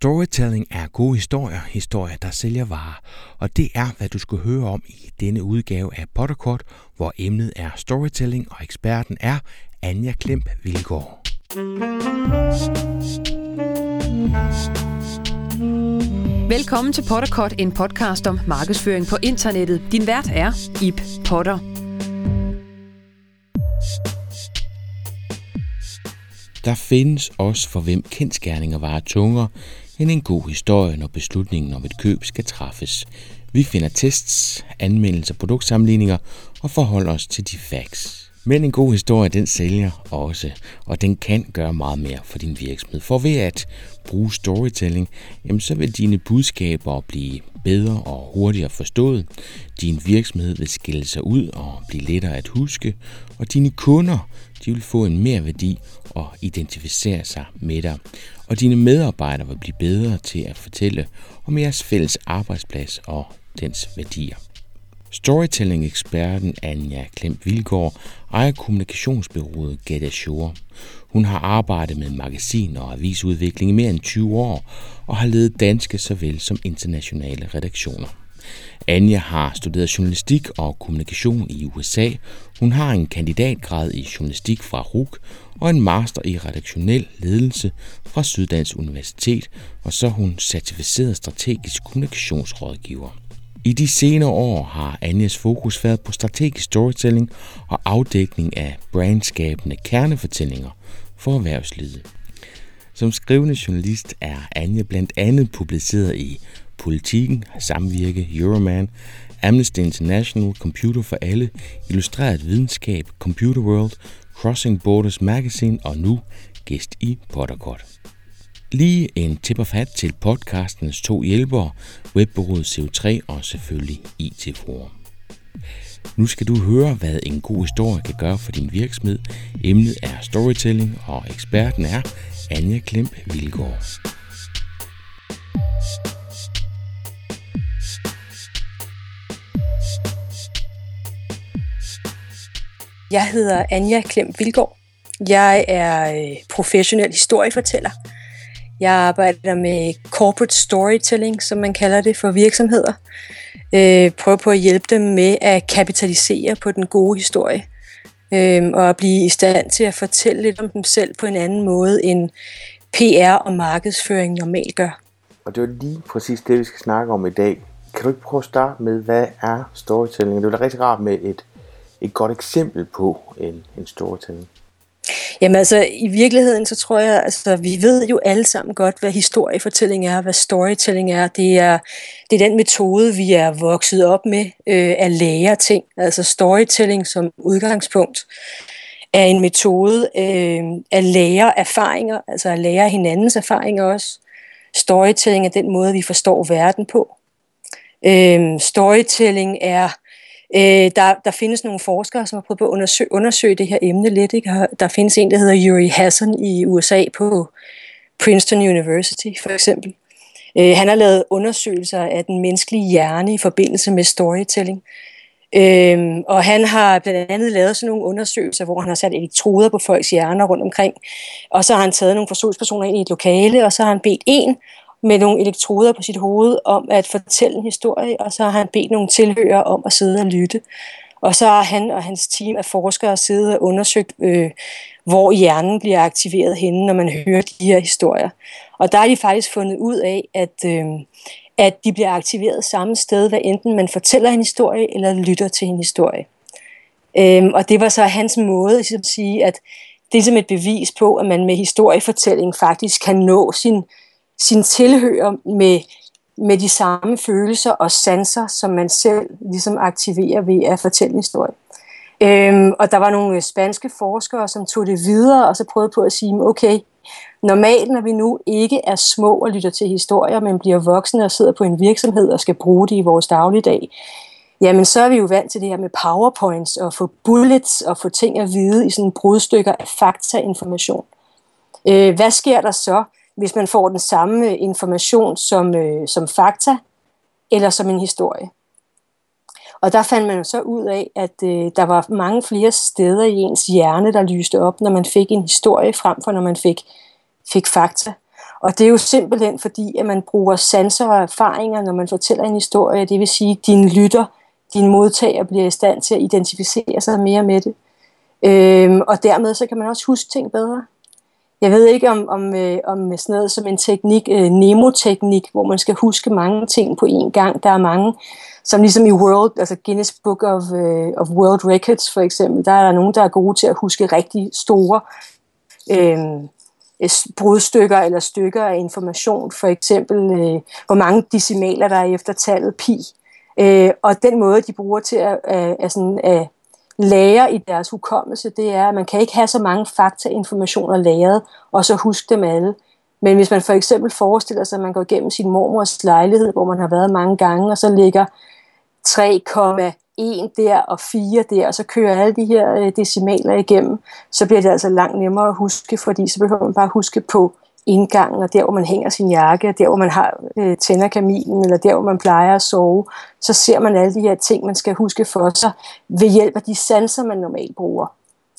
Storytelling er gode historier, historier, der sælger varer. Og det er, hvad du skal høre om i denne udgave af Potterkort, hvor emnet er storytelling, og eksperten er Anja Klemp Vilgaard. Velkommen til Potterkort, en podcast om markedsføring på internettet. Din vært er Ip Potter. Der findes også for hvem kendskærninger varer tungere, end en god historie, når beslutningen om et køb skal træffes. Vi finder tests, anmeldelser, produktsammenligninger og forholder os til de facts. Men en god historie, den sælger også, og den kan gøre meget mere for din virksomhed. For ved at bruge storytelling, jamen så vil dine budskaber blive bedre og hurtigere forstået. Din virksomhed vil skille sig ud og blive lettere at huske, og dine kunder, de vil få en mere værdi og identificere sig med dig. Og dine medarbejdere vil blive bedre til at fortælle om jeres fælles arbejdsplads og dens værdier. Storytelling-eksperten Anja Klemp Vilgaard ejer kommunikationsbyrået Get Ashore. Hun har arbejdet med magasin og avisudvikling i mere end 20 år og har ledet danske såvel som internationale redaktioner. Anja har studeret journalistik og kommunikation i USA. Hun har en kandidatgrad i journalistik fra RUK og en master i redaktionel ledelse fra Syddansk Universitet, og så er hun certificeret strategisk kommunikationsrådgiver. I de senere år har Anjas fokus været på strategisk storytelling og afdækning af brandskabende kernefortællinger for erhvervslivet. Som skrivende journalist er Anja blandt andet publiceret i Politiken, Samvirke, Euroman, Amnesty International, Computer for Alle, Illustreret Videnskab, Computer World, Crossing Borders Magazine og nu gæst i Potterkort. Lige en tip og fat til podcastens to hjælpere, webbureauet CO3 og selvfølgelig IT Forum. Nu skal du høre, hvad en god historie kan gøre for din virksomhed. Emnet er storytelling, og eksperten er Anja Klemp Vilgaard. Jeg hedder Anja Klemp Vilgaard. Jeg er øh, professionel historiefortæller – jeg arbejder med corporate storytelling, som man kalder det for virksomheder. Øh, prøver på at hjælpe dem med at kapitalisere på den gode historie. Øh, og at blive i stand til at fortælle lidt om dem selv på en anden måde, end PR og markedsføring normalt gør. Og det er lige præcis det, vi skal snakke om i dag. Kan du ikke prøve at starte med, hvad er storytelling? Det er rigtig rart med et, et godt eksempel på en, en storytelling. Jamen altså, i virkeligheden, så tror jeg, altså, vi ved jo alle sammen godt, hvad historiefortælling er, hvad storytelling er. Det er, det er den metode, vi er vokset op med øh, at lære ting. Altså storytelling som udgangspunkt er en metode øh, at lære erfaringer, altså at lære hinandens erfaringer også. Storytelling er den måde, vi forstår verden på. Øh, storytelling er Øh, der, der findes nogle forskere, som har prøvet på at undersøge, undersøge det her emne lidt. Ikke? Der findes en, der hedder Yuri Hassan i USA på Princeton University for eksempel. Øh, han har lavet undersøgelser af den menneskelige hjerne i forbindelse med storytelling. Øhm, og han har blandt andet lavet sådan nogle undersøgelser, hvor han har sat elektroder på folks hjerner rundt omkring. Og så har han taget nogle forsøgspersoner ind i et lokale, og så har han bedt en med nogle elektroder på sit hoved om at fortælle en historie, og så har han bedt nogle tilhører om at sidde og lytte. Og så har han og hans team af forskere siddet og undersøgt, øh, hvor hjernen bliver aktiveret henne, når man hører de her historier. Og der har de faktisk fundet ud af, at, øh, at de bliver aktiveret samme sted, hvad enten man fortæller en historie eller lytter til en historie. Øhm, og det var så hans måde ligesom at sige, at det er som et bevis på, at man med historiefortælling faktisk kan nå sin sin tilhører med, med de samme følelser og sanser, som man selv ligesom aktiverer ved at fortælle en historie. Øhm, og der var nogle øh, spanske forskere, som tog det videre og så prøvede på at sige, okay, normalt når vi nu ikke er små og lytter til historier, men bliver voksne og sidder på en virksomhed og skal bruge det i vores dagligdag, jamen så er vi jo vant til det her med powerpoints og få bullets og få ting at vide i sådan brudstykker af faktainformation. Øh, hvad sker der så, hvis man får den samme information som, øh, som fakta eller som en historie. Og der fandt man jo så ud af, at øh, der var mange flere steder i ens hjerne, der lyste op, når man fik en historie frem for når man fik, fik fakta. Og det er jo simpelthen fordi, at man bruger sanser og erfaringer, når man fortæller en historie. Det vil sige, at din lytter, din modtager bliver i stand til at identificere sig mere med det. Øhm, og dermed så kan man også huske ting bedre. Jeg ved ikke om, om, øh, om sådan noget som en teknik, øh, Nemo-teknik, hvor man skal huske mange ting på én gang. Der er mange, som ligesom i World, altså Guinness Book of, øh, of World Records for eksempel, der er der nogen, der er gode til at huske rigtig store øh, brudstykker eller stykker af information. For eksempel, øh, hvor mange decimaler der er efter tallet pi. Øh, og den måde, de bruger til at, at, at, sådan, at lærer i deres hukommelse, det er, at man kan ikke have så mange faktainformationer lagret, og så huske dem alle. Men hvis man for eksempel forestiller sig, at man går igennem sin mormors lejlighed, hvor man har været mange gange, og så ligger 3,1 der og 4 der, og så kører alle de her øh, decimaler igennem, så bliver det altså langt nemmere at huske, fordi så behøver man bare huske på indgangen, og der, hvor man hænger sin jakke, og der, hvor man har øh, tænder kaminen, eller der, hvor man plejer at sove, så ser man alle de her ting, man skal huske for sig, ved hjælp af de sanser, man normalt bruger.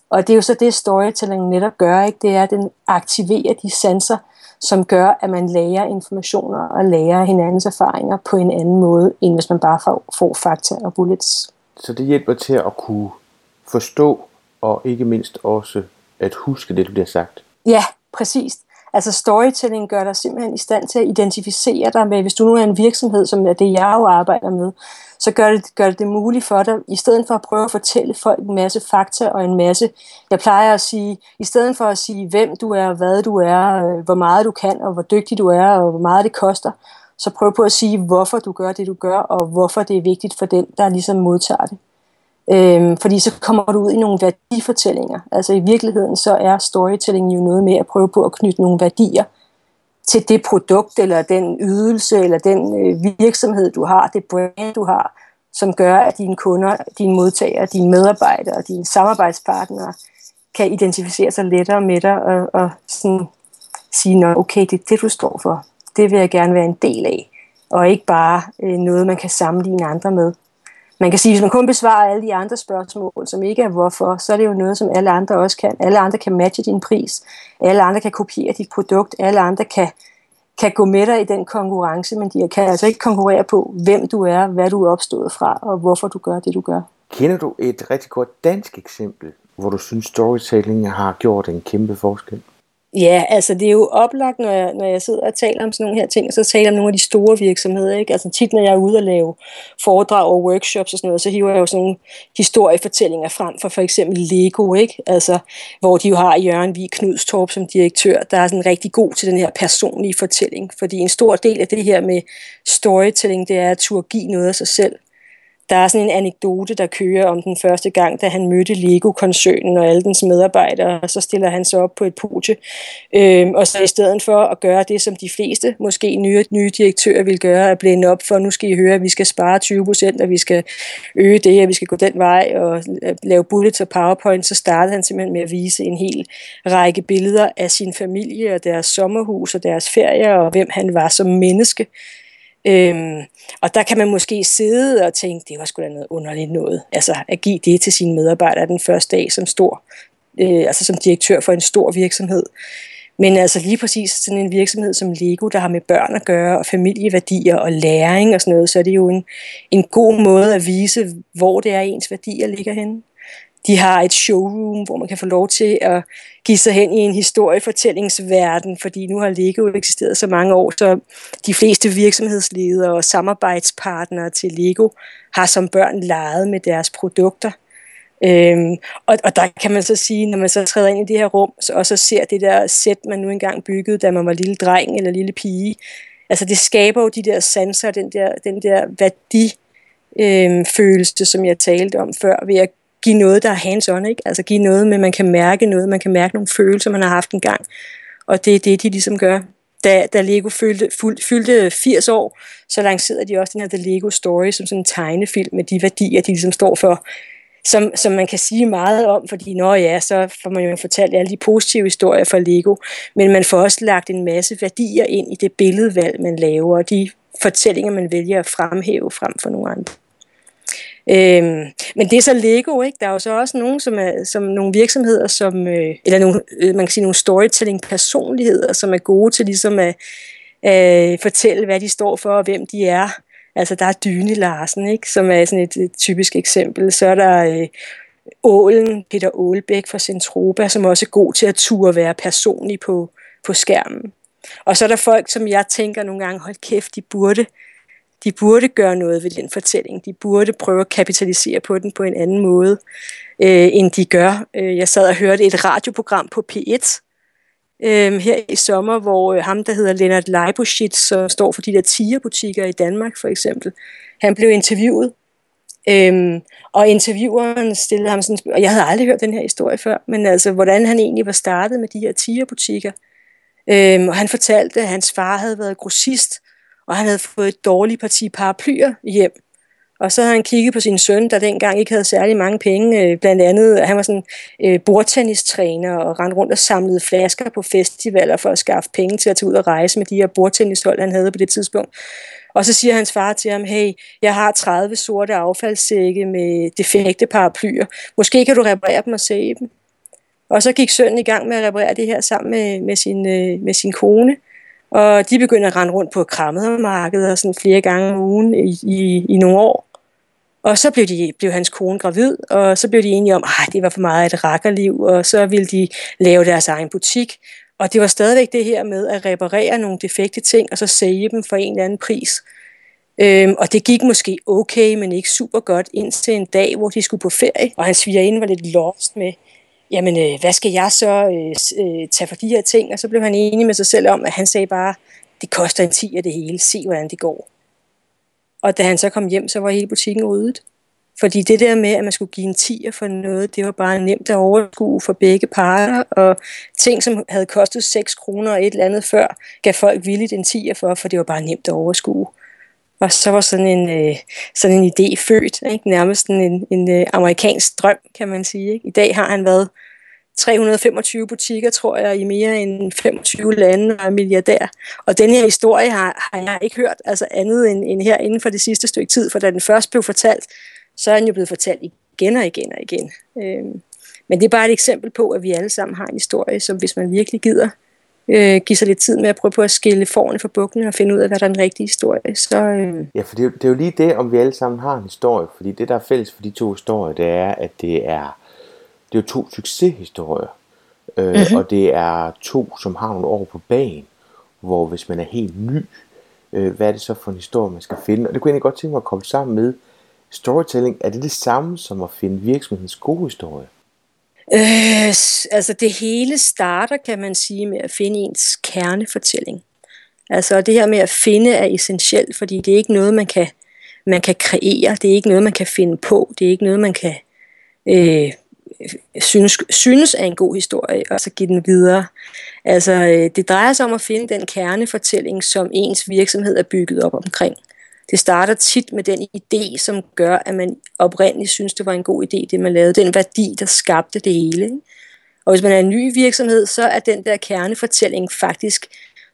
Og det er jo så det, storytelling netop gør, ikke? det er, at den aktiverer de sanser, som gør, at man lærer informationer og lærer hinandens erfaringer på en anden måde, end hvis man bare får, får fakta og bullets. Så det hjælper til at kunne forstå, og ikke mindst også at huske det, du bliver sagt? Ja, præcis. Altså storytelling gør dig simpelthen i stand til at identificere dig med, hvis du nu er en virksomhed, som er det, jeg jo arbejder med, så gør det, gør det det muligt for dig, i stedet for at prøve at fortælle folk en masse fakta og en masse, jeg plejer at sige, i stedet for at sige, hvem du er, hvad du er, øh, hvor meget du kan, og hvor dygtig du er, og hvor meget det koster, så prøv på at sige, hvorfor du gør det, du gør, og hvorfor det er vigtigt for den, der ligesom modtager det. Øhm, fordi så kommer du ud i nogle værdifortællinger. Altså i virkeligheden så er storytelling jo noget med at prøve på at knytte nogle værdier til det produkt, eller den ydelse, eller den øh, virksomhed, du har, det brand, du har, som gør, at dine kunder, dine modtagere, dine medarbejdere og dine samarbejdspartnere kan identificere sig lettere med dig og, og sådan sige, Nå, okay, det er det, du står for. Det vil jeg gerne være en del af, og ikke bare øh, noget, man kan sammenligne andre med man kan sige, hvis man kun besvarer alle de andre spørgsmål, som ikke er hvorfor, så er det jo noget, som alle andre også kan. Alle andre kan matche din pris. Alle andre kan kopiere dit produkt. Alle andre kan, kan gå med dig i den konkurrence, men de kan altså ikke konkurrere på, hvem du er, hvad du er opstået fra, og hvorfor du gør det, du gør. Kender du et rigtig godt dansk eksempel, hvor du synes, storytelling har gjort en kæmpe forskel? Ja, altså det er jo oplagt, når jeg, når jeg sidder og taler om sådan nogle her ting, så taler jeg om nogle af de store virksomheder. Ikke? Altså tit, når jeg er ude og lave foredrag og workshops og sådan noget, så hiver jeg jo sådan nogle historiefortællinger frem for for eksempel Lego, ikke? Altså, hvor de jo har Jørgen Vig Knudstorp som direktør, der er sådan rigtig god til den her personlige fortælling. Fordi en stor del af det her med storytelling, det er at turde give noget af sig selv. Der er sådan en anekdote, der kører om den første gang, da han mødte Lego-koncernen og alle dens medarbejdere, og så stiller han sig op på et podie. Øhm, og så i stedet for at gøre det, som de fleste, måske nye, nye direktører vil gøre, at blænde op for, nu skal I høre, at vi skal spare 20 procent, og vi skal øge det, og vi skal gå den vej og øh, lave bullets og powerpoint, så startede han simpelthen med at vise en hel række billeder af sin familie og deres sommerhus og deres ferier, og hvem han var som menneske. Øhm, og der kan man måske sidde og tænke, det var sgu da noget underligt noget. Altså at give det til sine medarbejdere den første dag som stor, øh, altså som direktør for en stor virksomhed. Men altså lige præcis sådan en virksomhed som Lego, der har med børn at gøre, og familieværdier og læring og sådan noget, så er det jo en, en god måde at vise, hvor det er ens værdier ligger henne. De har et showroom, hvor man kan få lov til at give sig hen i en historiefortællingsverden, fordi nu har Lego eksisteret så mange år, så de fleste virksomhedsledere og samarbejdspartnere til Lego har som børn leget med deres produkter. Øhm, og, og der kan man så sige, når man så træder ind i det her rum, så, og så ser det der sæt, man nu engang byggede, da man var lille dreng eller lille pige, altså det skaber jo de der sanser, den der, den der værdi, øhm, følelse, som jeg talte om før, ved at give noget, der er hands-on, ikke? Altså give noget med, man kan mærke noget, man kan mærke nogle følelser, man har haft en gang. Og det er det, de ligesom gør. Da, da Lego fyldte, fyldte 80 år, så lancerede de også den her The Lego Story som sådan en tegnefilm med de værdier, de ligesom står for, som, som man kan sige meget om, fordi når ja, så får man jo fortalt alle de positive historier fra Lego, men man får også lagt en masse værdier ind i det billedvalg, man laver, og de fortællinger, man vælger at fremhæve frem for nogle andre. Øhm, men det er så Lego, ikke? Der er jo så også nogen, som er som nogle virksomheder, som, øh, eller nogle, øh, man kan sige nogle storytelling-personligheder, som er gode til ligesom at øh, fortælle, hvad de står for og hvem de er. Altså der er Dyne Larsen, ikke? som er sådan et, et typisk eksempel. Så er der øh, Ålen, Peter Ålbæk fra Centropa, som også er god til at turde være personlig på, på skærmen. Og så er der folk, som jeg tænker nogle gange, hold kæft, de burde, de burde gøre noget ved den fortælling. De burde prøve at kapitalisere på den på en anden måde, øh, end de gør. Øh, jeg sad og hørte et radioprogram på P1 øh, her i sommer, hvor øh, ham, der hedder Lennart Leibuschitz, som står for de der tigerbutikker i Danmark for eksempel, han blev interviewet. Øhm, og intervieweren stillede ham sådan, og jeg havde aldrig hørt den her historie før, men altså, hvordan han egentlig var startet med de her tigerbutikker. Øhm, og han fortalte, at hans far havde været grossist, og han havde fået et dårligt parti paraplyer hjem. Og så havde han kigget på sin søn, der dengang ikke havde særlig mange penge. Øh, blandt andet, han var sådan øh, bordtennistræner og rendte rundt og samlede flasker på festivaler for at skaffe penge til at tage ud og rejse med de her bordtennishold, han havde på det tidspunkt. Og så siger hans far til ham, hey, jeg har 30 sorte affaldssække med defekte paraplyer. Måske kan du reparere dem og se dem. Og så gik sønnen i gang med at reparere det her sammen med, med, sin, øh, med sin kone. Og de begyndte at rende rundt på krammermarkedet sådan flere gange om ugen i, i, i nogle år. Og så blev, de, blev hans kone gravid, og så blev de enige om, at det var for meget et rakkerliv, og så ville de lave deres egen butik. Og det var stadigvæk det her med at reparere nogle defekte ting, og så sælge dem for en eller anden pris. Øhm, og det gik måske okay, men ikke super godt, indtil en dag, hvor de skulle på ferie, og hans svigerinde var lidt lost med, jamen, øh, hvad skal jeg så øh, øh, tage for de her ting? Og så blev han enig med sig selv om, at han sagde bare, det koster en 10 af det hele, se hvordan det går. Og da han så kom hjem, så var hele butikken ryddet. Fordi det der med, at man skulle give en tier for noget, det var bare nemt at overskue for begge parter, og ting, som havde kostet 6 kroner og et eller andet før, gav folk villigt en tier for, for det var bare nemt at overskue. Og så var sådan en, øh, sådan en idé født, ikke? nærmest en, en øh, amerikansk drøm, kan man sige. Ikke? I dag har han været 325 butikker, tror jeg, i mere end 25 lande og er milliardær. Og den her historie har, har jeg ikke hørt altså andet end, end her inden for det sidste stykke tid, for da den først blev fortalt, så er den jo blevet fortalt igen og igen og igen. Øhm, men det er bare et eksempel på, at vi alle sammen har en historie, som hvis man virkelig gider øh, give sig lidt tid med at prøve på at skille forne fra bukkene og finde ud af, hvad der er den rigtige historie. Så, øh... Ja, for det er, det er jo lige det, om vi alle sammen har en historie, fordi det, der er fælles for de to historier, det er, at det er, det er jo to succeshistorier, øh, mm-hmm. og det er to, som har nogle år på banen, hvor hvis man er helt ny, øh, hvad er det så for en historie, man skal finde? Og det kunne jeg egentlig godt tænke mig at komme sammen med. Storytelling, er det det samme som at finde virksomhedens gode historie? Øh, altså det hele starter, kan man sige, med at finde ens kernefortælling. Altså det her med at finde er essentielt, fordi det er ikke noget, man kan, man kan kreere, det er ikke noget, man kan finde på, det er ikke noget, man kan øh, synes, synes er en god historie, og så give den videre. Altså øh, det drejer sig om at finde den kernefortælling, som ens virksomhed er bygget op omkring. Det starter tit med den idé, som gør, at man oprindeligt synes, det var en god idé, det man lavede. Den værdi, der skabte det hele. Og hvis man er en ny virksomhed, så er den der kernefortælling faktisk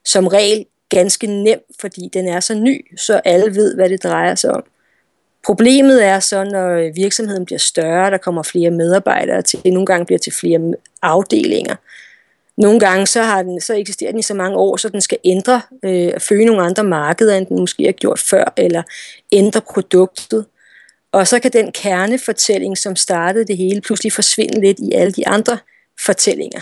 som regel ganske nem, fordi den er så ny, så alle ved, hvad det drejer sig om. Problemet er så, når virksomheden bliver større, der kommer flere medarbejdere til, nogle gange bliver til flere afdelinger, nogle gange så, har den, så eksisterer den i så mange år, så den skal ændre, øh, følge nogle andre markeder, end den måske har gjort før, eller ændre produktet. Og så kan den kernefortælling, som startede det hele, pludselig forsvinde lidt i alle de andre fortællinger.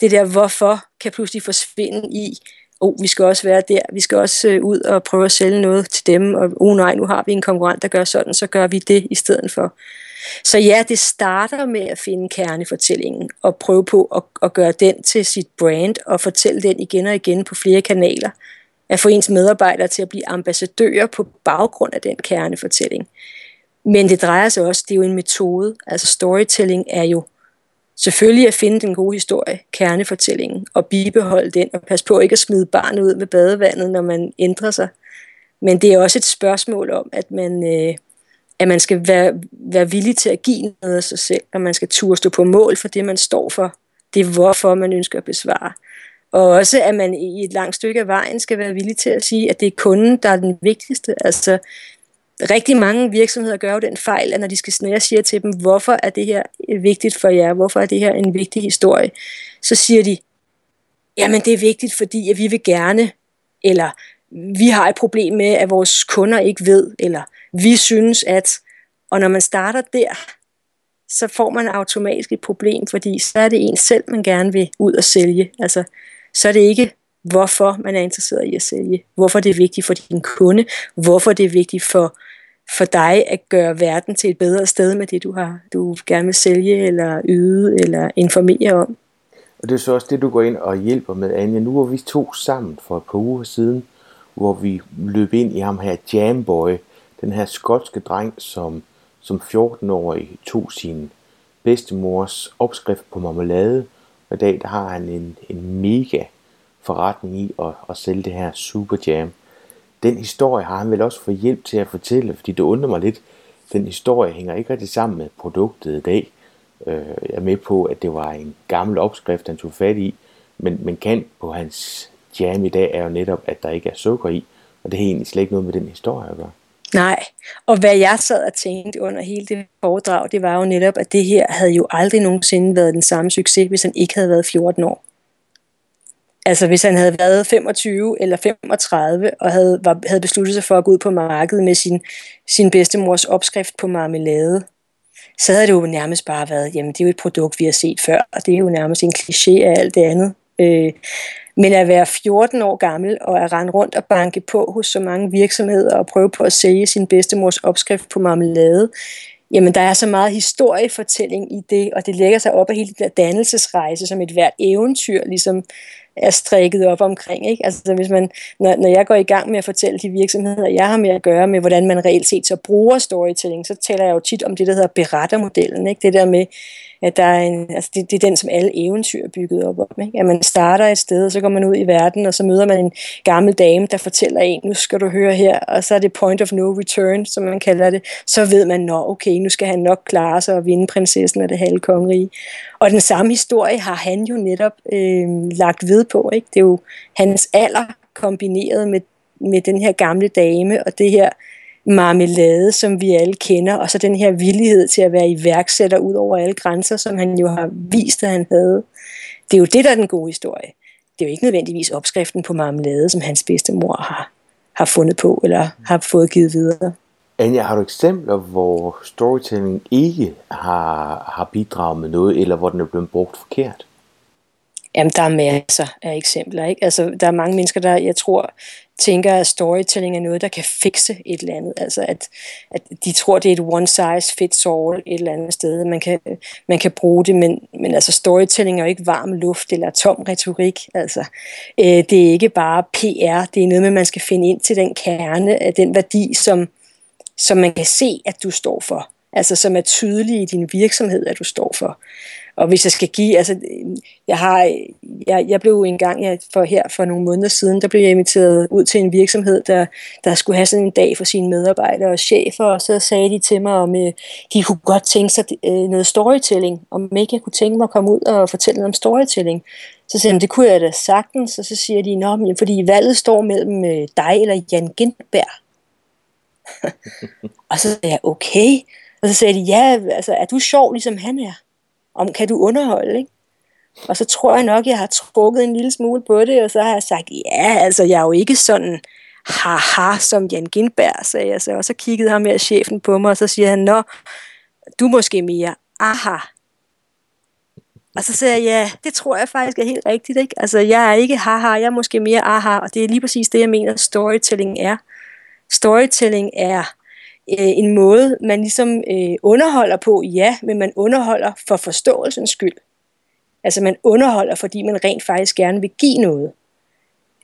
Det der hvorfor kan pludselig forsvinde i, oh, vi skal også være der, vi skal også øh, ud og prøve at sælge noget til dem, og oh nej, nu har vi en konkurrent, der gør sådan, så gør vi det i stedet for. Så ja, det starter med at finde kernefortællingen og prøve på at, at gøre den til sit brand og fortælle den igen og igen på flere kanaler. At få ens medarbejdere til at blive ambassadører på baggrund af den kernefortælling. Men det drejer sig også, det er jo en metode. Altså storytelling er jo selvfølgelig at finde den gode historie, kernefortællingen, og bibeholde den, og passe på ikke at smide barnet ud med badevandet, når man ændrer sig. Men det er også et spørgsmål om, at man, øh, at man skal være, være villig til at give noget af sig selv, og man skal turde stå på mål for det, man står for. Det er hvorfor man ønsker at besvare. Og også, at man i et langt stykke af vejen skal være villig til at sige, at det er kunden, der er den vigtigste. Altså, rigtig mange virksomheder gør jo den fejl, at når, de skal, snære, siger til dem, hvorfor er det her vigtigt for jer, hvorfor er det her en vigtig historie, så siger de, jamen det er vigtigt, fordi at vi vil gerne, eller vi har et problem med, at vores kunder ikke ved, eller vi synes, at, og når man starter der, så får man automatisk et problem, fordi så er det en selv, man gerne vil ud og sælge. Altså, så er det ikke, hvorfor man er interesseret i at sælge, hvorfor det er vigtigt for din kunde, hvorfor det er vigtigt for, for dig at gøre verden til et bedre sted med det, du har, du gerne vil sælge, eller yde, eller informere om. Og det er så også det, du går ind og hjælper med, Anja. Nu var vi to sammen for et par uger siden, hvor vi løb ind i ham her Jamboy, den her skotske dreng, som, som 14-årig tog sin bedstemors opskrift på marmelade, og i dag der har han en, en mega forretning i at, at sælge det her Super Jam. Den historie har han vel også fået hjælp til at fortælle, fordi det undrer mig lidt. Den historie hænger ikke rigtig sammen med produktet i dag. Øh, jeg er med på, at det var en gammel opskrift, han tog fat i, men, men kan på hans jam i dag er jo netop, at der ikke er sukker i, og det har egentlig slet ikke noget med den historie at gøre. Nej, og hvad jeg sad og tænkte under hele det foredrag, det var jo netop, at det her havde jo aldrig nogensinde været den samme succes, hvis han ikke havde været 14 år. Altså hvis han havde været 25 eller 35 og havde, var, havde besluttet sig for at gå ud på markedet med sin, sin bedstemors opskrift på marmelade, så havde det jo nærmest bare været, jamen det er jo et produkt, vi har set før, og det er jo nærmest en kliché af alt det andet. Øh, men at være 14 år gammel og at rende rundt og banke på hos så mange virksomheder og prøve på at sælge sin bedstemors opskrift på marmelade, jamen der er så meget historiefortælling i det, og det lægger sig op af hele den der dannelsesrejse, som et hvert eventyr ligesom er strikket op omkring. Ikke? Altså hvis man, når, når jeg går i gang med at fortælle de virksomheder, jeg har med at gøre med, hvordan man reelt set så bruger storytelling, så taler jeg jo tit om det, der hedder berettermodellen. Ikke? Det der med, at der er en, altså det, det er den, som alle eventyr er bygget op om. Ikke? At man starter et sted, og så går man ud i verden, og så møder man en gammel dame, der fortæller en, nu skal du høre her, og så er det point of no return, som man kalder det. Så ved man, nå okay, nu skal han nok klare sig og vinde prinsessen af det halve kongerige. Og den samme historie har han jo netop øh, lagt ved på. Ikke? Det er jo hans alder kombineret med, med den her gamle dame, og det her marmelade, som vi alle kender, og så den her villighed til at være iværksætter ud over alle grænser, som han jo har vist, at han havde. Det er jo det, der er den gode historie. Det er jo ikke nødvendigvis opskriften på marmelade, som hans bedstemor har, har fundet på, eller har fået givet videre. Anja, har du eksempler, hvor storytelling ikke har, har bidraget med noget, eller hvor den er blevet brugt forkert? Jamen, der er masser af eksempler. Ikke? Altså, der er mange mennesker, der, jeg tror, tænker, at storytelling er noget, der kan fikse et eller andet. Altså, at, at de tror, det er et one size fits all et eller andet sted. Man kan, man kan bruge det, men, men altså, storytelling er jo ikke varm luft eller tom retorik. Altså, øh, det er ikke bare PR. Det er noget med, at man skal finde ind til den kerne af den værdi, som, som man kan se, at du står for. Altså, som er tydelig i din virksomhed, at du står for. Og hvis jeg skal give, altså, jeg har, jeg, jeg blev engang jeg, for her for nogle måneder siden, der blev jeg inviteret ud til en virksomhed, der, der skulle have sådan en dag for sine medarbejdere og chefer, og så sagde de til mig, om øh, de kunne godt tænke sig øh, noget storytelling, om ikke jeg kunne tænke mig at komme ud og fortælle noget om storytelling. Så siger de, det kunne jeg da sagtens, og så siger de, Nå, men, fordi valget står mellem øh, dig eller Jan Gindberg. og så sagde jeg, okay. Og så sagde de, ja, altså, er du sjov, ligesom han er? Om kan du underholde, ikke? Og så tror jeg nok, jeg har trukket en lille smule på det, og så har jeg sagt, ja, altså jeg er jo ikke sådan haha, som Jan Gindberg, sagde jeg så. Og så kiggede ham her chefen på mig, og så siger han, nå, du er måske mere aha. Og så sagde jeg, ja, det tror jeg faktisk er helt rigtigt. Ikke? Altså, jeg er ikke haha, jeg er måske mere aha, og det er lige præcis det, jeg mener, storytelling er. Storytelling er øh, en måde, man ligesom øh, underholder på, ja, men man underholder for forståelsens skyld. Altså man underholder, fordi man rent faktisk gerne vil give noget.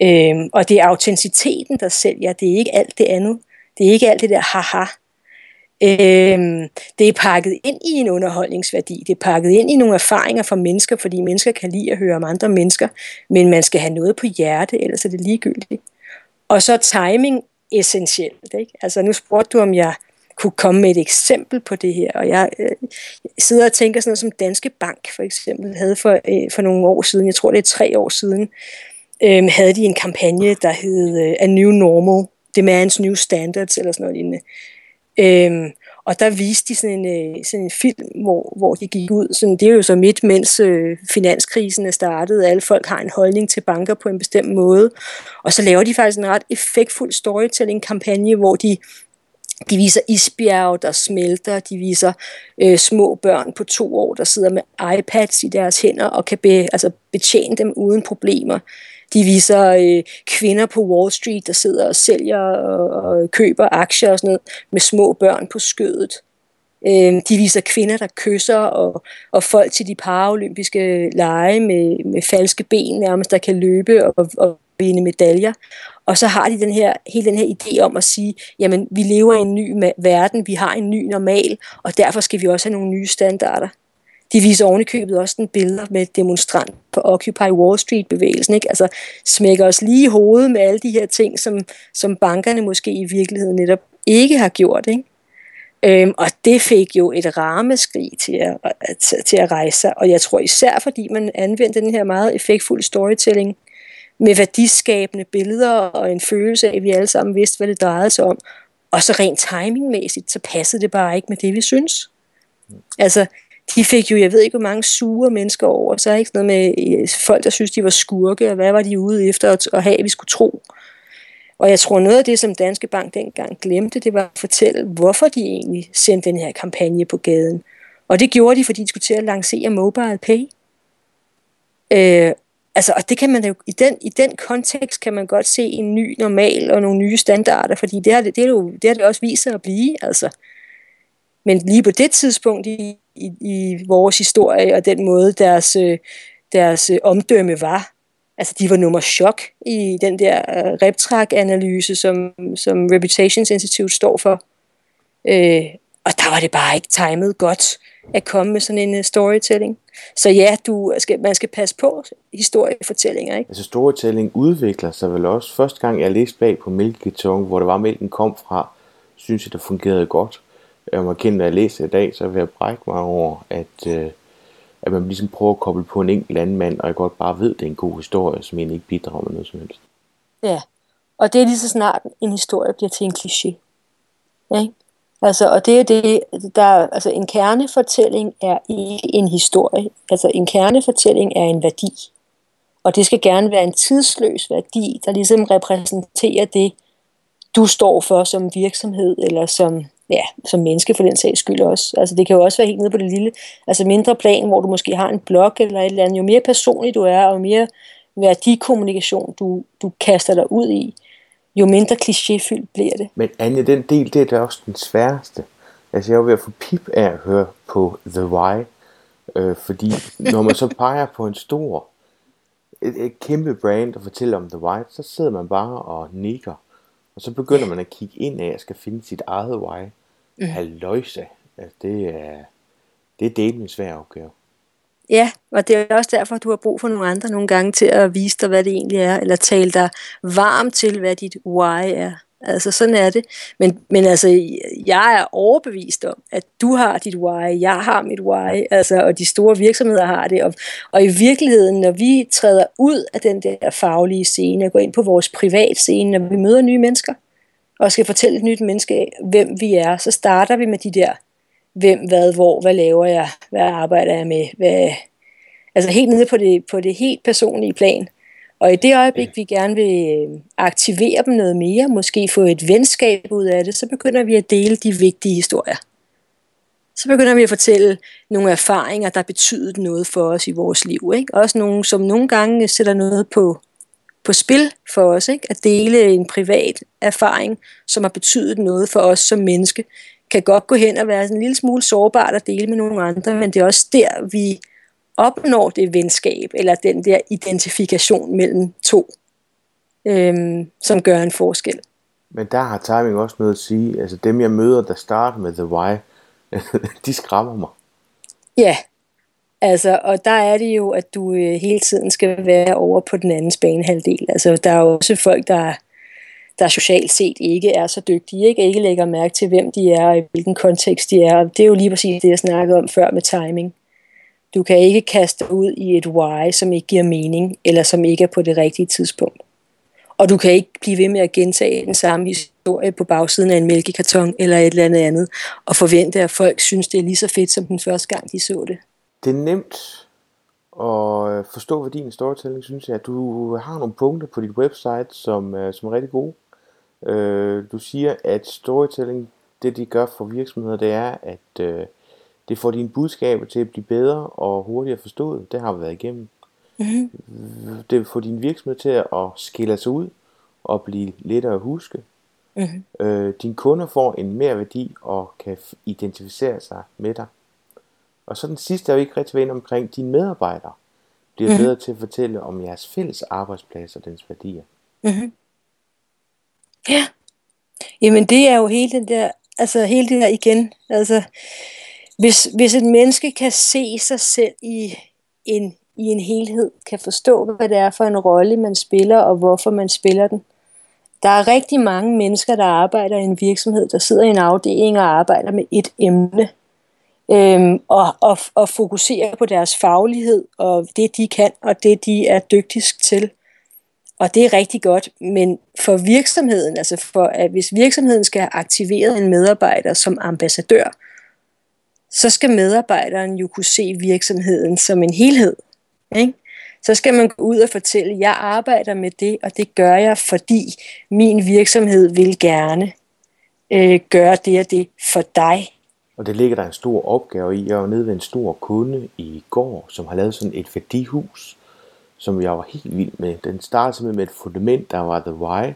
Øhm, og det er autenticiteten, der sælger, det er ikke alt det andet. Det er ikke alt det der haha. Øhm, det er pakket ind i en underholdningsværdi. Det er pakket ind i nogle erfaringer fra mennesker, fordi mennesker kan lide at høre om andre mennesker, men man skal have noget på hjerte, ellers er det ligegyldigt. Og så timing essentielt. Ikke? Altså nu spurgte du, om jeg kunne komme med et eksempel på det her, og jeg øh, sidder og tænker sådan noget som Danske Bank for eksempel havde for, øh, for nogle år siden, jeg tror det er tre år siden, øh, havde de en kampagne, der hed øh, A New Normal, Demands New Standards, eller sådan noget lignende. Øh, og der viste de sådan en, øh, sådan en film, hvor, hvor de gik ud. Sådan, det er jo så midt, mens øh, finanskrisen er startet. Alle folk har en holdning til banker på en bestemt måde. Og så laver de faktisk en ret effektfuld storytelling-kampagne, hvor de de viser isbjerge, der smelter. De viser øh, små børn på to år, der sidder med iPads i deres hænder og kan be, altså betjene dem uden problemer. De viser øh, kvinder på Wall Street, der sidder og sælger og, og køber aktier og sådan noget, med små børn på skødet. Øh, de viser kvinder, der kysser, og, og folk til de paralympiske lege med, med falske ben nærmest, der kan løbe og, og vinde medaljer. Og så har de den her, hele den her idé om at sige, jamen vi lever i en ny verden, vi har en ny normal, og derfor skal vi også have nogle nye standarder. De viser ovenikøbet også den billeder med demonstrant på Occupy Wall Street-bevægelsen. Ikke? Altså smækker os lige i hovedet med alle de her ting, som, som bankerne måske i virkeligheden netop ikke har gjort. Ikke? Øhm, og det fik jo et rammeskrig til at, at, til at rejse sig. Og jeg tror især, fordi man anvendte den her meget effektfulde storytelling med værdiskabende billeder og en følelse af, at vi alle sammen vidste, hvad det drejede sig om. Og så rent timingmæssigt, så passede det bare ikke med det, vi synes. Altså, de fik jo, jeg ved ikke, hvor mange sure mennesker over, så er ikke noget med øh, folk, der synes, de var skurke, og hvad var de ude efter at, at have, at vi skulle tro. Og jeg tror, noget af det, som Danske Bank dengang glemte, det var at fortælle, hvorfor de egentlig sendte den her kampagne på gaden. Og det gjorde de, fordi de skulle til at lancere Mobile Pay. Øh, altså, og det kan man jo, i den, i den kontekst kan man godt se en ny normal og nogle nye standarder, fordi det har det, det, er jo, det, har det også vist sig at blive. Altså. Men lige på det tidspunkt i, i, i vores historie og den måde, deres, øh, deres øh, omdømme var, altså de var nummer chok i den der øh, RepTrak-analyse, som, som Reputations Institute står for. Øh, og der var det bare ikke timet godt at komme med sådan en storytelling. Så ja, du skal, man skal passe på historiefortællinger. Ikke? Altså storytelling udvikler sig vel også. Første gang jeg læste bag på mælkekarton, hvor det var, mælken kom fra, synes jeg, det fungerede godt. Jeg må kende, når jeg læser i dag, så vil jeg brække mig over, at, øh, at man ligesom prøver at koble på en enkelt landmand, og jeg godt bare ved, at det er en god historie, som egentlig ikke bidrager med noget som helst. Ja, og det er lige så snart en historie bliver til en kliché. Ikke? Altså, og det er det, der, altså en kernefortælling er ikke en historie. Altså en kernefortælling er en værdi. Og det skal gerne være en tidsløs værdi, der ligesom repræsenterer det, du står for som virksomhed, eller som, ja, som menneske for den sags skyld også. Altså det kan jo også være helt nede på det lille, altså mindre plan, hvor du måske har en blog eller et eller andet. Jo mere personlig du er, og jo mere værdikommunikation du, du kaster dig ud i, jo mindre klichéfyldt bliver det. Men Anja, den del, det er da også den sværeste. Altså jeg er ved at få pip af at høre på The Why, øh, fordi når man så peger på en stor, et, et kæmpe brand og fortæller om The Why, så sidder man bare og nikker. Og så begynder man at kigge ind af og skal finde sit eget why. Mm. Halløjse. Altså, det er, det er delt en svær opgave. Ja, og det er også derfor, at du har brug for nogle andre nogle gange til at vise dig, hvad det egentlig er, eller tale dig varm til, hvad dit why er. Altså sådan er det. Men, men altså, jeg er overbevist om, at du har dit why, jeg har mit why, altså, og de store virksomheder har det. Og, og i virkeligheden, når vi træder ud af den der faglige scene og går ind på vores privat scene, når vi møder nye mennesker, og skal fortælle et nyt menneske, hvem vi er, så starter vi med de der hvem, hvad, hvor, hvad laver jeg, hvad arbejder jeg med, hvad, altså helt nede på det, på det helt personlige plan. Og i det øjeblik, vi gerne vil øh, aktivere dem noget mere, måske få et venskab ud af det, så begynder vi at dele de vigtige historier. Så begynder vi at fortælle nogle erfaringer, der betyder noget for os i vores liv. Ikke? Også nogle, som nogle gange sætter noget på, på spil for os. Ikke? At dele en privat erfaring, som har betydet noget for os som menneske, kan godt gå hen og være en lille smule sårbart at dele med nogle andre, men det er også der, vi opnår det venskab, eller den der identifikation mellem to, øhm, som gør en forskel. Men der har timing også noget at sige. Altså dem, jeg møder, der starter med The Why, de skræmmer mig. Ja, altså, og der er det jo, at du øh, hele tiden skal være over på den anden banehalvdel. Altså, der er jo også folk, der der socialt set ikke er så dygtige, ikke, ikke lægger mærke til, hvem de er og i hvilken kontekst de er. Det er jo lige præcis det, jeg snakkede om før med timing. Du kan ikke kaste ud i et why, som ikke giver mening, eller som ikke er på det rigtige tidspunkt. Og du kan ikke blive ved med at gentage den samme historie på bagsiden af en mælkekarton eller et eller andet andet, og forvente, at folk synes, det er lige så fedt, som den første gang, de så det. Det er nemt at øh, forstå værdien i storytelling, synes jeg. Du har nogle punkter på dit website, som, øh, som er rigtig gode. Øh, du siger, at storytelling, det de gør for virksomheder, det er, at øh, det får dine budskaber til at blive bedre og hurtigere forstået. Det har vi været igennem. Mm-hmm. Det får din virksomhed til at skille sig ud og blive lettere at huske. Mm-hmm. Øh, dine kunder får en mere værdi og kan identificere sig med dig. Og så den sidste er jo ikke rigtig ved omkring dine medarbejdere bliver mm-hmm. bedre til at fortælle om jeres fælles arbejdsplads og dens værdier. Mm-hmm. Ja. Jamen det er jo hele den der, altså hele det der igen, altså hvis, hvis et menneske kan se sig selv i en, i en helhed, kan forstå, hvad det er for en rolle, man spiller, og hvorfor man spiller den. Der er rigtig mange mennesker, der arbejder i en virksomhed, der sidder i en afdeling og arbejder med et emne, øhm, og, og, og fokuserer på deres faglighed, og det de kan, og det de er dygtigst til. Og det er rigtig godt, men for virksomheden, altså for at hvis virksomheden skal have aktiveret en medarbejder som ambassadør, så skal medarbejderen jo kunne se virksomheden som en helhed. Ikke? Så skal man gå ud og fortælle, at jeg arbejder med det, og det gør jeg, fordi min virksomhed vil gerne øh, gøre det og det for dig. Og det ligger der en stor opgave i. Jeg var nede ved en stor kunde i går, som har lavet sådan et værdihus, som jeg var helt vild med. Den startede simpelthen med et fundament, der var The Why,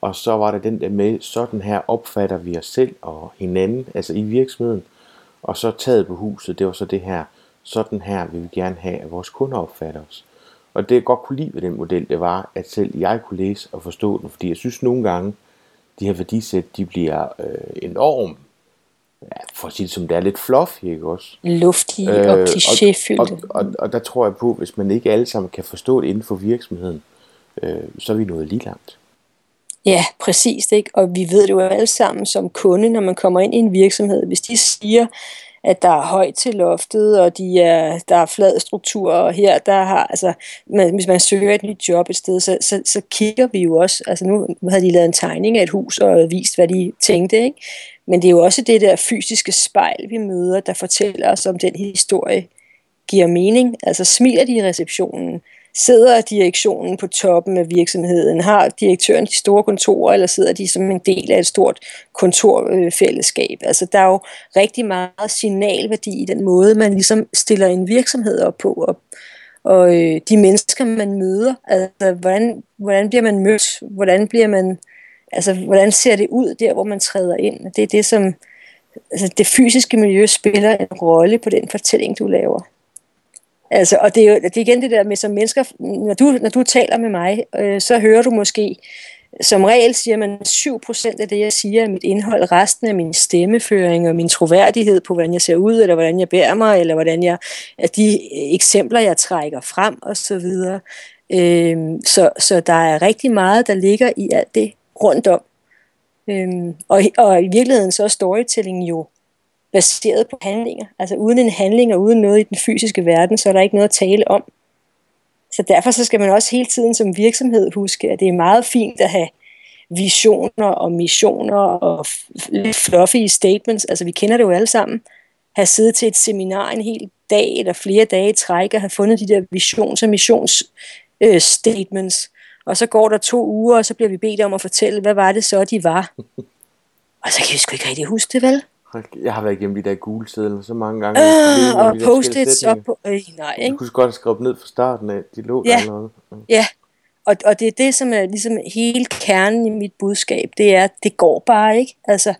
og så var der den der med, sådan her opfatter vi os selv og hinanden, altså i virksomheden. Og så taget på huset, det var så det her, sådan her vil vi gerne have, at vores kunder opfatter os. Og det jeg godt kunne lide ved den model, det var, at selv jeg kunne læse og forstå den, fordi jeg synes nogle gange, de her værdisæt, de bliver øh, enormt ja, for at sige det som det er, lidt fluffy, ikke også? Luftige øh, og klichéfyldte. Og, og, og, og der tror jeg på, hvis man ikke alle sammen kan forstå det inden for virksomheden, øh, så er vi nået lige langt. Ja, præcis. Ikke? Og vi ved det jo alle sammen som kunde, når man kommer ind i en virksomhed. Hvis de siger, at der er højt til loftet, og de er, der er flad struktur, og her, der har, altså, man, hvis man søger et nyt job et sted, så, så, så kigger vi jo også, altså nu havde de lavet en tegning af et hus, og vist, hvad de tænkte, ikke? Men det er jo også det der fysiske spejl, vi møder, der fortæller os om den historie, giver mening. Altså smiler de i receptionen, sidder direktionen på toppen af virksomheden, har direktøren de store kontorer, eller sidder de som en del af et stort kontorfællesskab. Altså der er jo rigtig meget signalværdi i den måde, man ligesom stiller en virksomhed op på, og, og øh, de mennesker, man møder. Altså hvordan, hvordan bliver man mødt? Hvordan bliver man altså, hvordan ser det ud der, hvor man træder ind? Det er det, som altså, det fysiske miljø spiller en rolle på den fortælling, du laver. Altså, og det er jo det er igen det der med, som mennesker, når du, når du taler med mig, øh, så hører du måske, som regel siger man 7% af det, jeg siger, er mit indhold, resten af min stemmeføring og min troværdighed på, hvordan jeg ser ud, eller hvordan jeg bærer mig, eller hvordan jeg, at de eksempler, jeg trækker frem, og så videre. Øhm, så, så der er rigtig meget, der ligger i alt det, rundt om. Øhm, og, og i virkeligheden så er storytelling jo baseret på handlinger. Altså uden en handling og uden noget i den fysiske verden, så er der ikke noget at tale om. Så derfor så skal man også hele tiden som virksomhed huske, at det er meget fint at have visioner og missioner og lidt fluffy statements. Altså vi kender det jo alle sammen. Have siddet til et seminar en hel dag eller flere dage i træk og have fundet de der visions- og missionsstatements. Øh, og så går der to uger, og så bliver vi bedt om at fortælle, hvad var det så, de var. og så kan vi sgu ikke rigtig huske det, vel? Jeg har været igennem de der gule sædler så mange gange. Øh, og post-its op på... Øh, nej, ikke? Du kunne godt have skrevet ned fra starten af. De lå ja. der noget. Ja, og, og det er det, som er ligesom hele kernen i mit budskab. Det er, det går bare ikke. Altså,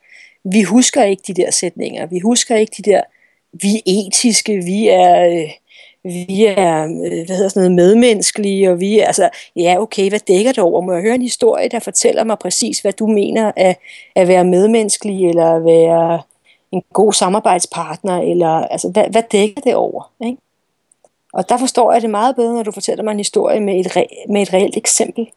vi husker ikke de der sætninger. Vi husker ikke de der, vi er etiske, vi er... Øh, vi er øh, hvad hedder sådan noget, medmenneskelige, og vi er, altså, ja okay, hvad dækker det over? Må jeg høre en historie, der fortæller mig præcis, hvad du mener at, at være medmenneskelig, eller at være en god samarbejdspartner, eller altså, hvad, hvad dækker det over? Ikke? Og der forstår jeg det meget bedre, når du fortæller mig en historie med et, re- med et reelt eksempel,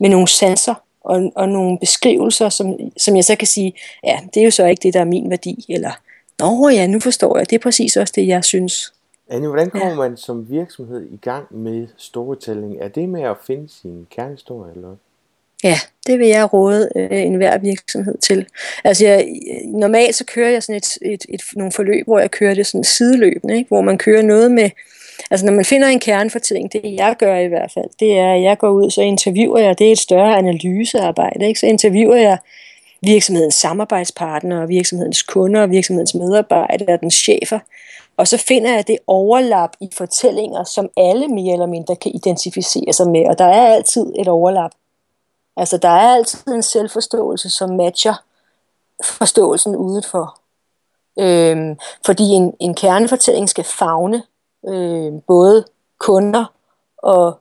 med nogle sanser, og, og nogle beskrivelser, som, som jeg så kan sige, ja, det er jo så ikke det, der er min værdi, eller, nå ja, nu forstår jeg, det er præcis også det, jeg synes. Anne, hvordan kommer ja. man som virksomhed i gang med storytelling? Er det med at finde sin kernehistorie eller Ja, det vil jeg råde øh, enhver virksomhed til. Altså jeg, normalt så kører jeg sådan et, et, et, nogle forløb, hvor jeg kører det sådan sideløbende, ikke? hvor man kører noget med, altså når man finder en kernefortælling, det jeg gør i hvert fald, det er, at jeg går ud, så interviewer jeg, det er et større analysearbejde, ikke? så interviewer jeg virksomhedens samarbejdspartnere, virksomhedens kunder, virksomhedens medarbejdere, dens chefer, og så finder jeg det overlap i fortællinger, som alle mere eller mindre kan identificere sig med, og der er altid et overlap. Altså, der er altid en selvforståelse, som matcher forståelsen udenfor. Øhm, fordi en, en kernefortælling skal fagne øh, både kunder og,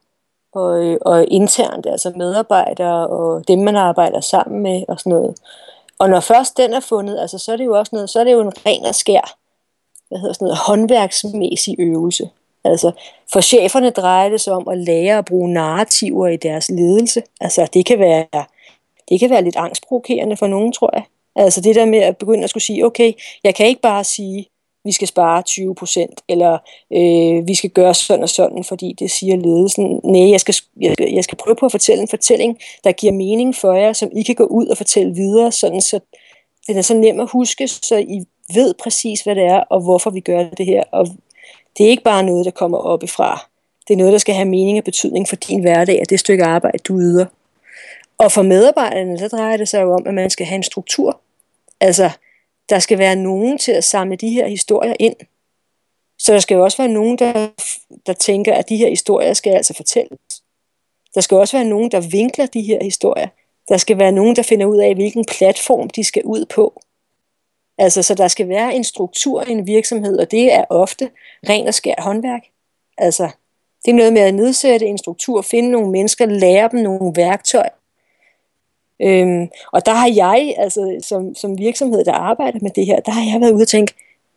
og, og internt, altså medarbejdere og dem, man arbejder sammen med og sådan noget. Og når først den er fundet, altså, så er det jo også noget, så er det jo en ren og skær hvad hedder sådan noget, håndværksmæssig øvelse. Altså, for cheferne drejer det sig om at lære at bruge narrativer i deres ledelse. Altså, det kan være, det kan være lidt angstprovokerende for nogen, tror jeg. Altså det der med at begynde at skulle sige, okay, jeg kan ikke bare sige, vi skal spare 20 procent, eller øh, vi skal gøre sådan og sådan, fordi det siger ledelsen. Nej, jeg skal, jeg, skal, jeg skal prøve på at fortælle en fortælling, der giver mening for jer, som I kan gå ud og fortælle videre, sådan så den er så nem at huske, så I ved præcis, hvad det er, og hvorfor vi gør det her, og det er ikke bare noget, der kommer op. Det er noget, der skal have mening og betydning for din hverdag og det stykke arbejde, du yder. Og for medarbejderne, så drejer det sig jo om, at man skal have en struktur. Altså, der skal være nogen til at samle de her historier ind. Så der skal jo også være nogen, der, der tænker, at de her historier skal altså fortælles. Der skal også være nogen, der vinkler de her historier. Der skal være nogen, der finder ud af, hvilken platform de skal ud på. Altså, så der skal være en struktur i en virksomhed, og det er ofte ren og skær håndværk. Altså, det er noget med at nedsætte en struktur, finde nogle mennesker, lære dem nogle værktøjer. Øhm, og der har jeg, altså som, som virksomhed, der arbejder med det her, der har jeg været ude og tænke,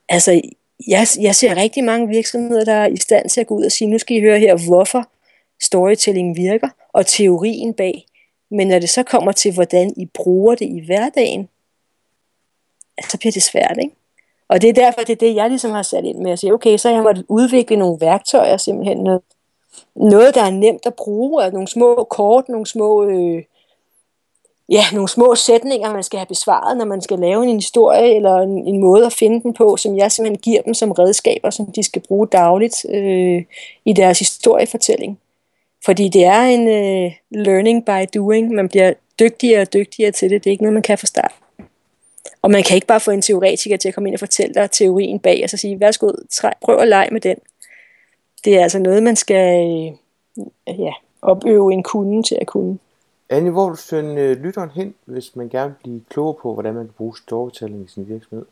altså jeg, jeg ser rigtig mange virksomheder, der er i stand til at gå ud og sige, nu skal I høre her, hvorfor storytelling virker, og teorien bag. Men når det så kommer til, hvordan I bruger det i hverdagen, så bliver det svært, ikke? Og det er derfor, det er det, jeg ligesom har sat ind med at sige, okay, så jeg måtte udvikle nogle værktøjer, simpelthen noget, noget der er nemt at bruge, og nogle små kort, nogle små, øh, ja, nogle små sætninger, man skal have besvaret, når man skal lave en historie, eller en, en måde at finde den på, som jeg simpelthen giver dem som redskaber, som de skal bruge dagligt øh, i deres historiefortælling. Fordi det er en øh, learning by doing. Man bliver dygtigere og dygtigere til det. Det er ikke noget, man kan fra start. Og man kan ikke bare få en teoretiker til at komme ind og fortælle dig teorien bag, og så sige, værsgo, prøv at lege med den. Det er altså noget, man skal øh, ja, opøve en kunde til at kunne. Anne, hvor vil du sende øh, lytteren hen, hvis man gerne vil blive klogere på, hvordan man kan bruge storytelling i sin virksomhed?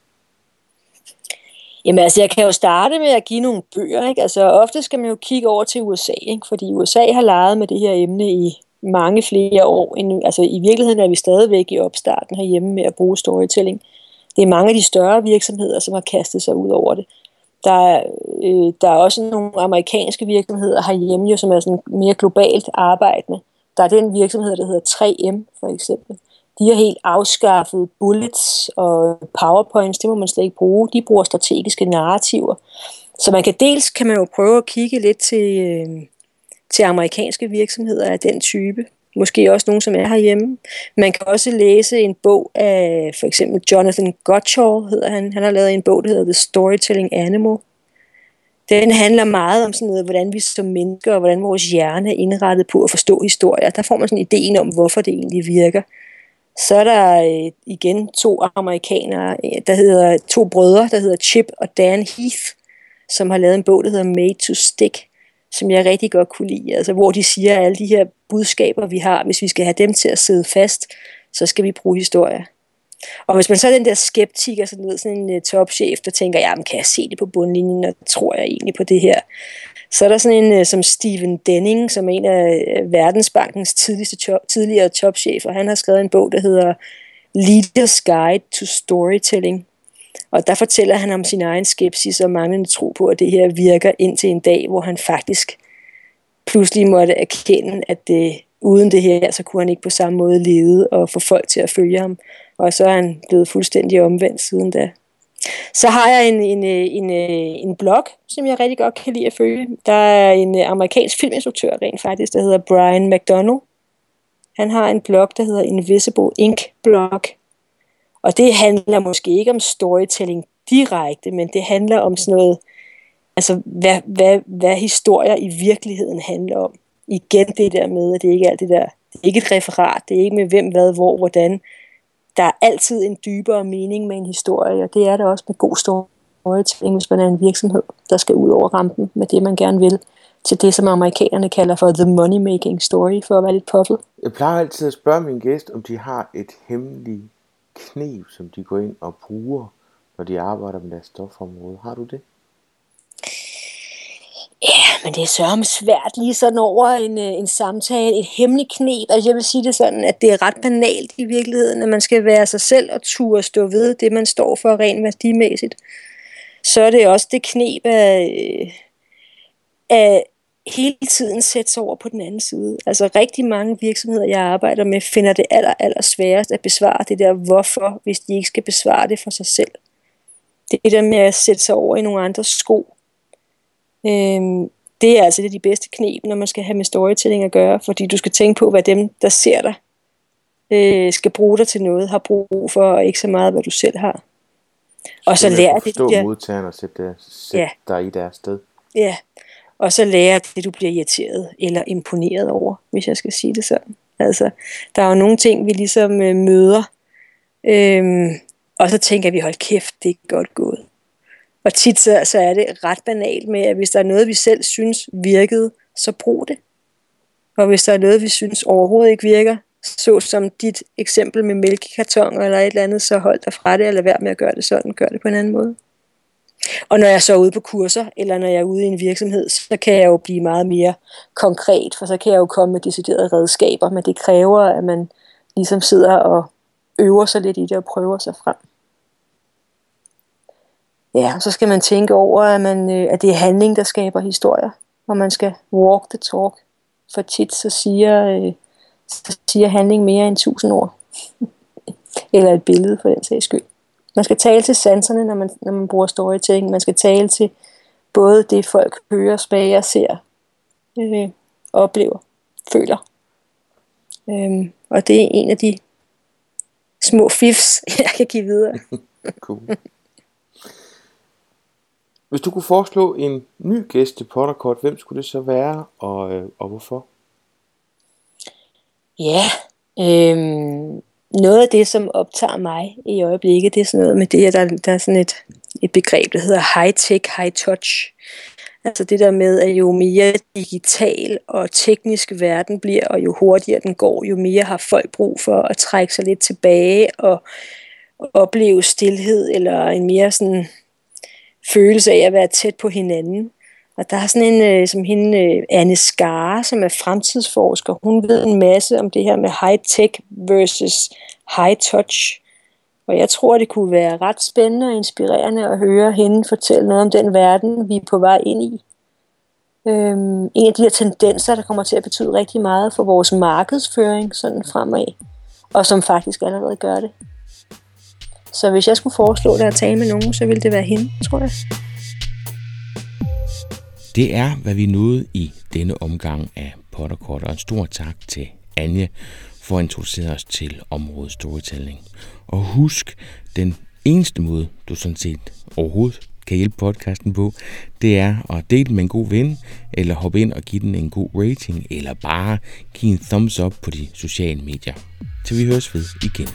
Jamen altså, jeg kan jo starte med at give nogle bøger, ikke? Altså, ofte skal man jo kigge over til USA, ikke? Fordi USA har leget med det her emne i mange flere år. End, altså i virkeligheden er vi stadigvæk i opstarten herhjemme med at bruge storytelling. Det er mange af de større virksomheder, som har kastet sig ud over det. Der er, øh, der er også nogle amerikanske virksomheder herhjemme, jo, som er sådan mere globalt arbejdende. Der er den virksomhed, der hedder 3M for eksempel. De har helt afskaffet bullets og powerpoints, det må man slet ikke bruge. De bruger strategiske narrativer. Så man kan dels kan man jo prøve at kigge lidt til, øh, til amerikanske virksomheder af den type. Måske også nogen, som er herhjemme. Man kan også læse en bog af for eksempel Jonathan Gottschall, hedder han. Han har lavet en bog, der hedder The Storytelling Animal. Den handler meget om sådan noget, hvordan vi som mennesker, og hvordan vores hjerne er indrettet på at forstå historier. Der får man sådan ideen om, hvorfor det egentlig virker. Så er der øh, igen to amerikanere, øh, der hedder to brødre, der hedder Chip og Dan Heath, som har lavet en bog, der hedder Made to Stick, som jeg rigtig godt kunne lide. Altså, hvor de siger, at alle de her budskaber, vi har, hvis vi skal have dem til at sidde fast, så skal vi bruge historie. Og hvis man så er den der skeptiker, sådan, ved, sådan en øh, topchef, der tænker, jamen kan jeg se det på bundlinjen, og tror jeg egentlig på det her? Så er der sådan en øh, som Steven Denning, som er en af øh, Verdensbankens tidligste top, tidligere topchefer. Han har skrevet en bog, der hedder Leaders Guide to Storytelling. Og der fortæller han om sin egen skepsis og manglende tro på, at det her virker indtil en dag, hvor han faktisk pludselig måtte erkende, at det, uden det her, så kunne han ikke på samme måde lede og få folk til at følge ham. Og så er han blevet fuldstændig omvendt siden da. Så har jeg en, en, en, en blog, som jeg rigtig godt kan lide at følge. Der er en amerikansk filminstruktør rent faktisk, der hedder Brian McDonald. Han har en blog, der hedder Invisible Ink Blog. Og det handler måske ikke om storytelling direkte, men det handler om sådan noget, altså hvad, hvad, hvad historier i virkeligheden handler om. Igen det der med, at det ikke er alt det der, det er ikke et referat, det er ikke med hvem, hvad, hvor, hvordan, der er altid en dybere mening med en historie, og det er der også med god storytelling, hvis man er en virksomhed, der skal ud over rampen med det, man gerne vil, til det, som amerikanerne kalder for the money-making story, for at være lidt poppet. Jeg plejer altid at spørge min gæst, om de har et hemmeligt kneb, som de går ind og bruger, når de arbejder med deres stofområde. Har du det? Ja, men det er sørme svært lige sådan over en, øh, en samtale, et hemmeligt knep. Altså jeg vil sige det sådan, at det er ret banalt i virkeligheden, at man skal være sig selv og turde stå ved det, man står for rent værdimæssigt. Så er det også det knep af, øh, af hele tiden sætte sig over på den anden side. Altså rigtig mange virksomheder, jeg arbejder med, finder det aller, aller sværest at besvare det der hvorfor, hvis de ikke skal besvare det for sig selv. Det er der med at sætte sig over i nogle andres sko Øhm, det er altså det de bedste knep, når man skal have med storytelling at gøre, fordi du skal tænke på, hvad dem, der ser dig, øh, skal bruge dig til noget, har brug for, og ikke så meget, hvad du selv har. Og så, så lære det, du bliver... modtageren og sætte, sætte ja. dig i deres sted. Ja, og så lære det, du bliver irriteret eller imponeret over, hvis jeg skal sige det sådan. Altså, der er jo nogle ting, vi ligesom øh, møder, øhm, og så tænker vi, hold kæft, det er godt gået. Og tit så, så er det ret banalt med, at hvis der er noget, vi selv synes virkede, så brug det. Og hvis der er noget, vi synes overhovedet ikke virker, så som dit eksempel med mælkekartoner eller et eller andet, så hold dig fra det, eller vær med at gøre det sådan, gør det på en anden måde. Og når jeg så er ude på kurser, eller når jeg er ude i en virksomhed, så kan jeg jo blive meget mere konkret, for så kan jeg jo komme med deciderede redskaber, men det kræver, at man ligesom sidder og øver sig lidt i det og prøver sig frem. Ja, så skal man tænke over, at, man, øh, at det er handling, der skaber historier, og man skal walk the talk. For tit så siger, øh, så siger handling mere end tusind ord. Eller et billede for den sags skyld. Man skal tale til sanserne, når man, når man bruger storytelling. Man skal tale til både det, folk hører, smager, ser, øh, oplever, føler. Øhm, og det er en af de små fifs, jeg kan give videre. cool. Hvis du kunne foreslå en ny gæst til Potterkort, hvem skulle det så være, og, øh, og hvorfor? Ja, øhm, noget af det, som optager mig i øjeblikket, det er sådan noget med det, at der, der er sådan et, et begreb, der hedder high-tech, high-touch. Altså det der med, at jo mere digital og teknisk verden bliver, og jo hurtigere den går, jo mere har folk brug for at trække sig lidt tilbage og opleve stillhed, eller en mere sådan følelse af at være tæt på hinanden. Og der er sådan en, øh, som hende, øh, Anne Skare, som er fremtidsforsker. Hun ved en masse om det her med high-tech versus high-touch. Og jeg tror, det kunne være ret spændende og inspirerende at høre hende fortælle noget om den verden, vi er på vej ind i. Øhm, en af de her tendenser, der kommer til at betyde rigtig meget for vores markedsføring sådan fremad, og som faktisk allerede gør det. Så hvis jeg skulle foreslå det at tale med nogen, så ville det være hende, tror jeg. Det er, hvad vi nåede i denne omgang af Potterkort, og en stor tak til Anje for at introducere os til området storytelling. Og husk, den eneste måde, du sådan set overhovedet kan hjælpe podcasten på, det er at dele med en god ven, eller hoppe ind og give den en god rating, eller bare give en thumbs up på de sociale medier. Til vi høres ved igen.